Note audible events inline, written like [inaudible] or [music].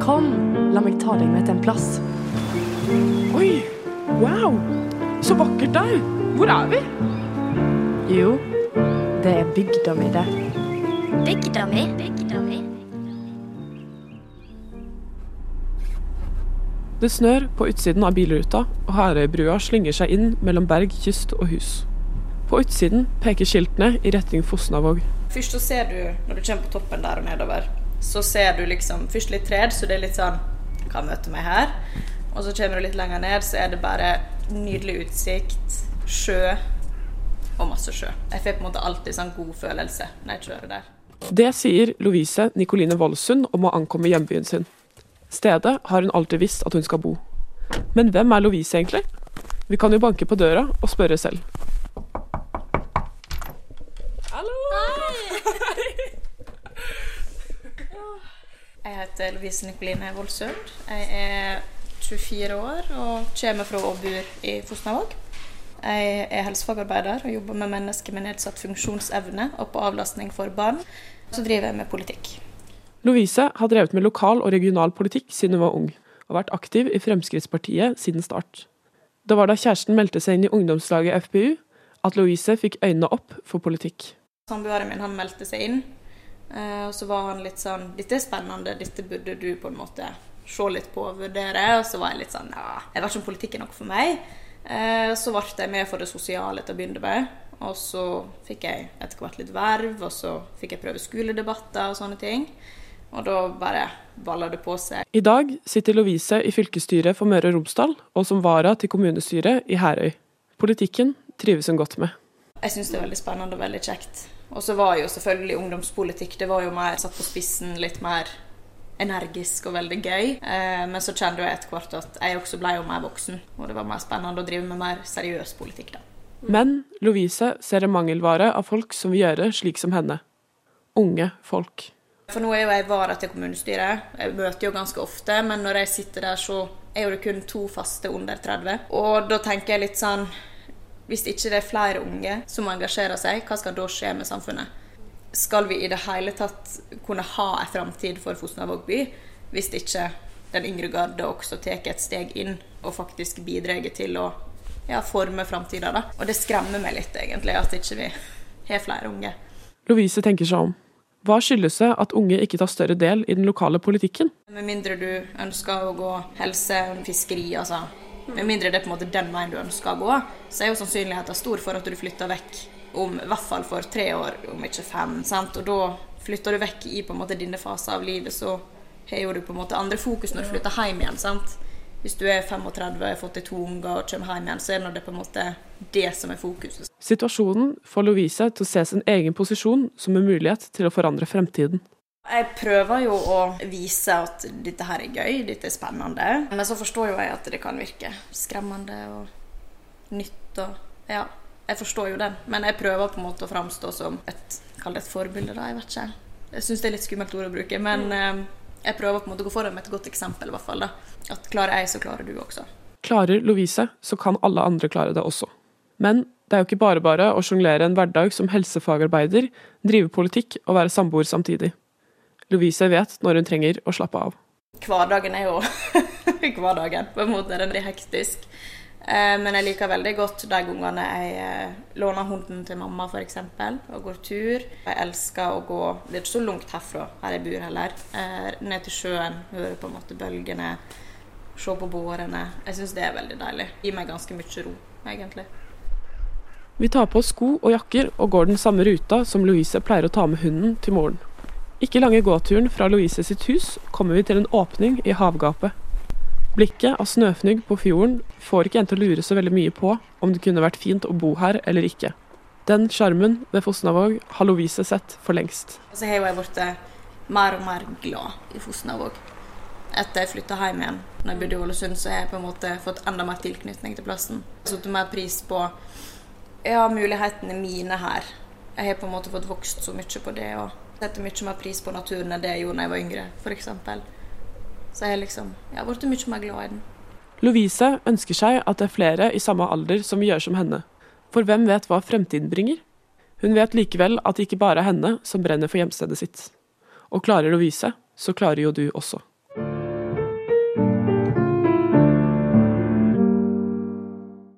Kom, la meg ta deg med til en plass. Oi, wow, så vakkert der. Hvor er vi? Jo, det er bygda mi, det. Bygda mi. Bygda mi. Det snør på utsiden av bilruta, og Herøybrua slynger seg inn mellom berg, kyst og hus. På utsiden peker skiltene i retning Fosnavåg. Først så ser du, når du kommer på toppen der og nedover, så ser du liksom først litt tred, så det er litt sånn Kan møte meg her. Og så kommer du litt lenger ned, så er det bare nydelig utsikt, sjø og masse sjø. Jeg får på en måte alltid sånn god følelse når jeg kjører der. Det sier Lovise Nikoline Voldsund om å ankomme hjembyen sin. Stedet har hun alltid visst at hun skal bo. Men hvem er Lovise egentlig? Vi kan jo banke på døra og spørre selv. Jeg heter Lovise Nikoline Voldsund. Jeg er 24 år og kommer fra og bor i Fosnavåg. Jeg er helsefagarbeider og jobber med mennesker med nedsatt funksjonsevne og på avlastning for barn. Så driver jeg med politikk. Lovise har drevet med lokal og regional politikk siden hun var ung, og vært aktiv i Fremskrittspartiet siden start. Det var da kjæresten meldte seg inn i ungdomslaget FPU at Louise fikk øynene opp for politikk. Samboeren min han meldte seg inn, og så var han litt sånn Dette er spennende, dette burde du på en måte se litt på og vurdere. Og så var jeg litt sånn Ja, jeg vet ikke om politikk er noe for meg. Eh, Så ble jeg med for det sosiale til å begynne med. Og så fikk jeg etter hvert litt verv, og så fikk jeg prøve skoledebatter og sånne ting. Og da bare balla det på seg. I dag sitter Lovise i fylkesstyret for Møre og Romsdal, og som vara til kommunestyret i Herøy. Politikken trives hun godt med. Jeg syns det er veldig spennende og veldig kjekt. Og så var jo selvfølgelig ungdomspolitikk det var jo mer satt på spissen, litt mer energisk og veldig gøy. Eh, men så kjente jeg etter hvert at jeg også ble jo mer voksen, og det var mer spennende å drive med mer seriøs politikk da. Men Lovise ser en mangelvare av folk som vil gjøre slik som henne. Unge folk. For nå er jo jeg vara til kommunestyret. Jeg møter jo ganske ofte, men når jeg sitter der, så er jo det kun to faste under 30. Og da tenker jeg litt sånn Hvis ikke det er flere unge som engasjerer seg, hva skal da skje med samfunnet? Skal vi i det hele tatt kunne ha en framtid for Fosnavåg by hvis ikke den yngre garde også tar et steg inn og faktisk bidrar til å ja, forme framtida, da? Og det skremmer meg litt, egentlig, at ikke vi har flere unge. Lovise tenker seg om. Hva skyldes det at unge ikke tar større del i den lokale politikken? Med mindre du ønsker å gå helse, fiskeri, altså Med mindre det er på en måte den veien du ønsker å gå, så er jo sannsynligheten stor for at du flytter vekk om i hvert fall for tre år, om ikke fem. sant? Og da flytter du vekk i på en måte dine faser av livet, så har jo du på en måte andre fokus når du flytter hjem igjen. sant? Hvis du er 35 og har fått deg to unger og kommer hjem igjen, så er det på en måte det som er fokuset. Situasjonen får Lovise til å se sin egen posisjon som en mulighet til å forandre fremtiden. Jeg prøver jo å vise at dette her er gøy, dette er spennende. Men så forstår jo jeg at det kan virke skremmende og nytt og Ja, jeg forstår jo den. Men jeg prøver på en måte å framstå som et et forbilde, da. Jeg vet ikke. Jeg syns det er litt skummelt ord å bruke, men mm. jeg prøver på en måte å gå foran med et godt eksempel, i hvert fall. da. At klarer jeg, så klarer du også. Klarer Lovise, så kan alle andre klare det også. Men det er jo ikke bare bare å sjonglere en hverdag som helsefagarbeider, drive politikk og være samboer samtidig. Lovise vet når hun trenger å slappe av. Hverdagen er jo [laughs] hverdagen. På en måte den blir hektisk. Eh, Men jeg liker veldig godt de gangene jeg eh, låner hunden til mamma f.eks. og går tur. Jeg elsker å gå Det er ikke så langt herfra, her jeg bor heller. Eh, Ned til sjøen, høre på en måte bølgene, se på bårene. Jeg syns det er veldig deilig. Gir meg ganske mye ro, egentlig. Vi tar på oss sko og jakker og går den samme ruta som Louise pleier å ta med hunden til morgen. Ikke lange gåturen fra Louise sitt hus kommer vi til en åpning i havgapet. Blikket av snøfnugg på fjorden får ikke en til å lure så veldig mye på om det kunne vært fint å bo her eller ikke. Den sjarmen ved Fosnavåg har Lovise sett for lengst. Så har jeg blitt mer og mer glad i Fosnavåg. Etter jeg flytta hjem igjen, når jeg bodde i Ålesund, så har jeg på en måte fått enda mer tilknytning til plassen. Satt mer pris på ja, mulighetene mine her. Jeg har på en måte fått vokst så mye på det, og setter mye mer pris på naturen enn det jeg gjorde da jeg var yngre, f.eks. Så jeg liksom jeg har blitt mye mer glad i den. Lovise ønsker seg at det er flere i samme alder som gjør som henne. For hvem vet hva fremtiden bringer? Hun vet likevel at det ikke bare er henne som brenner for hjemstedet sitt. Og klarer Lovise, så klarer jo du også.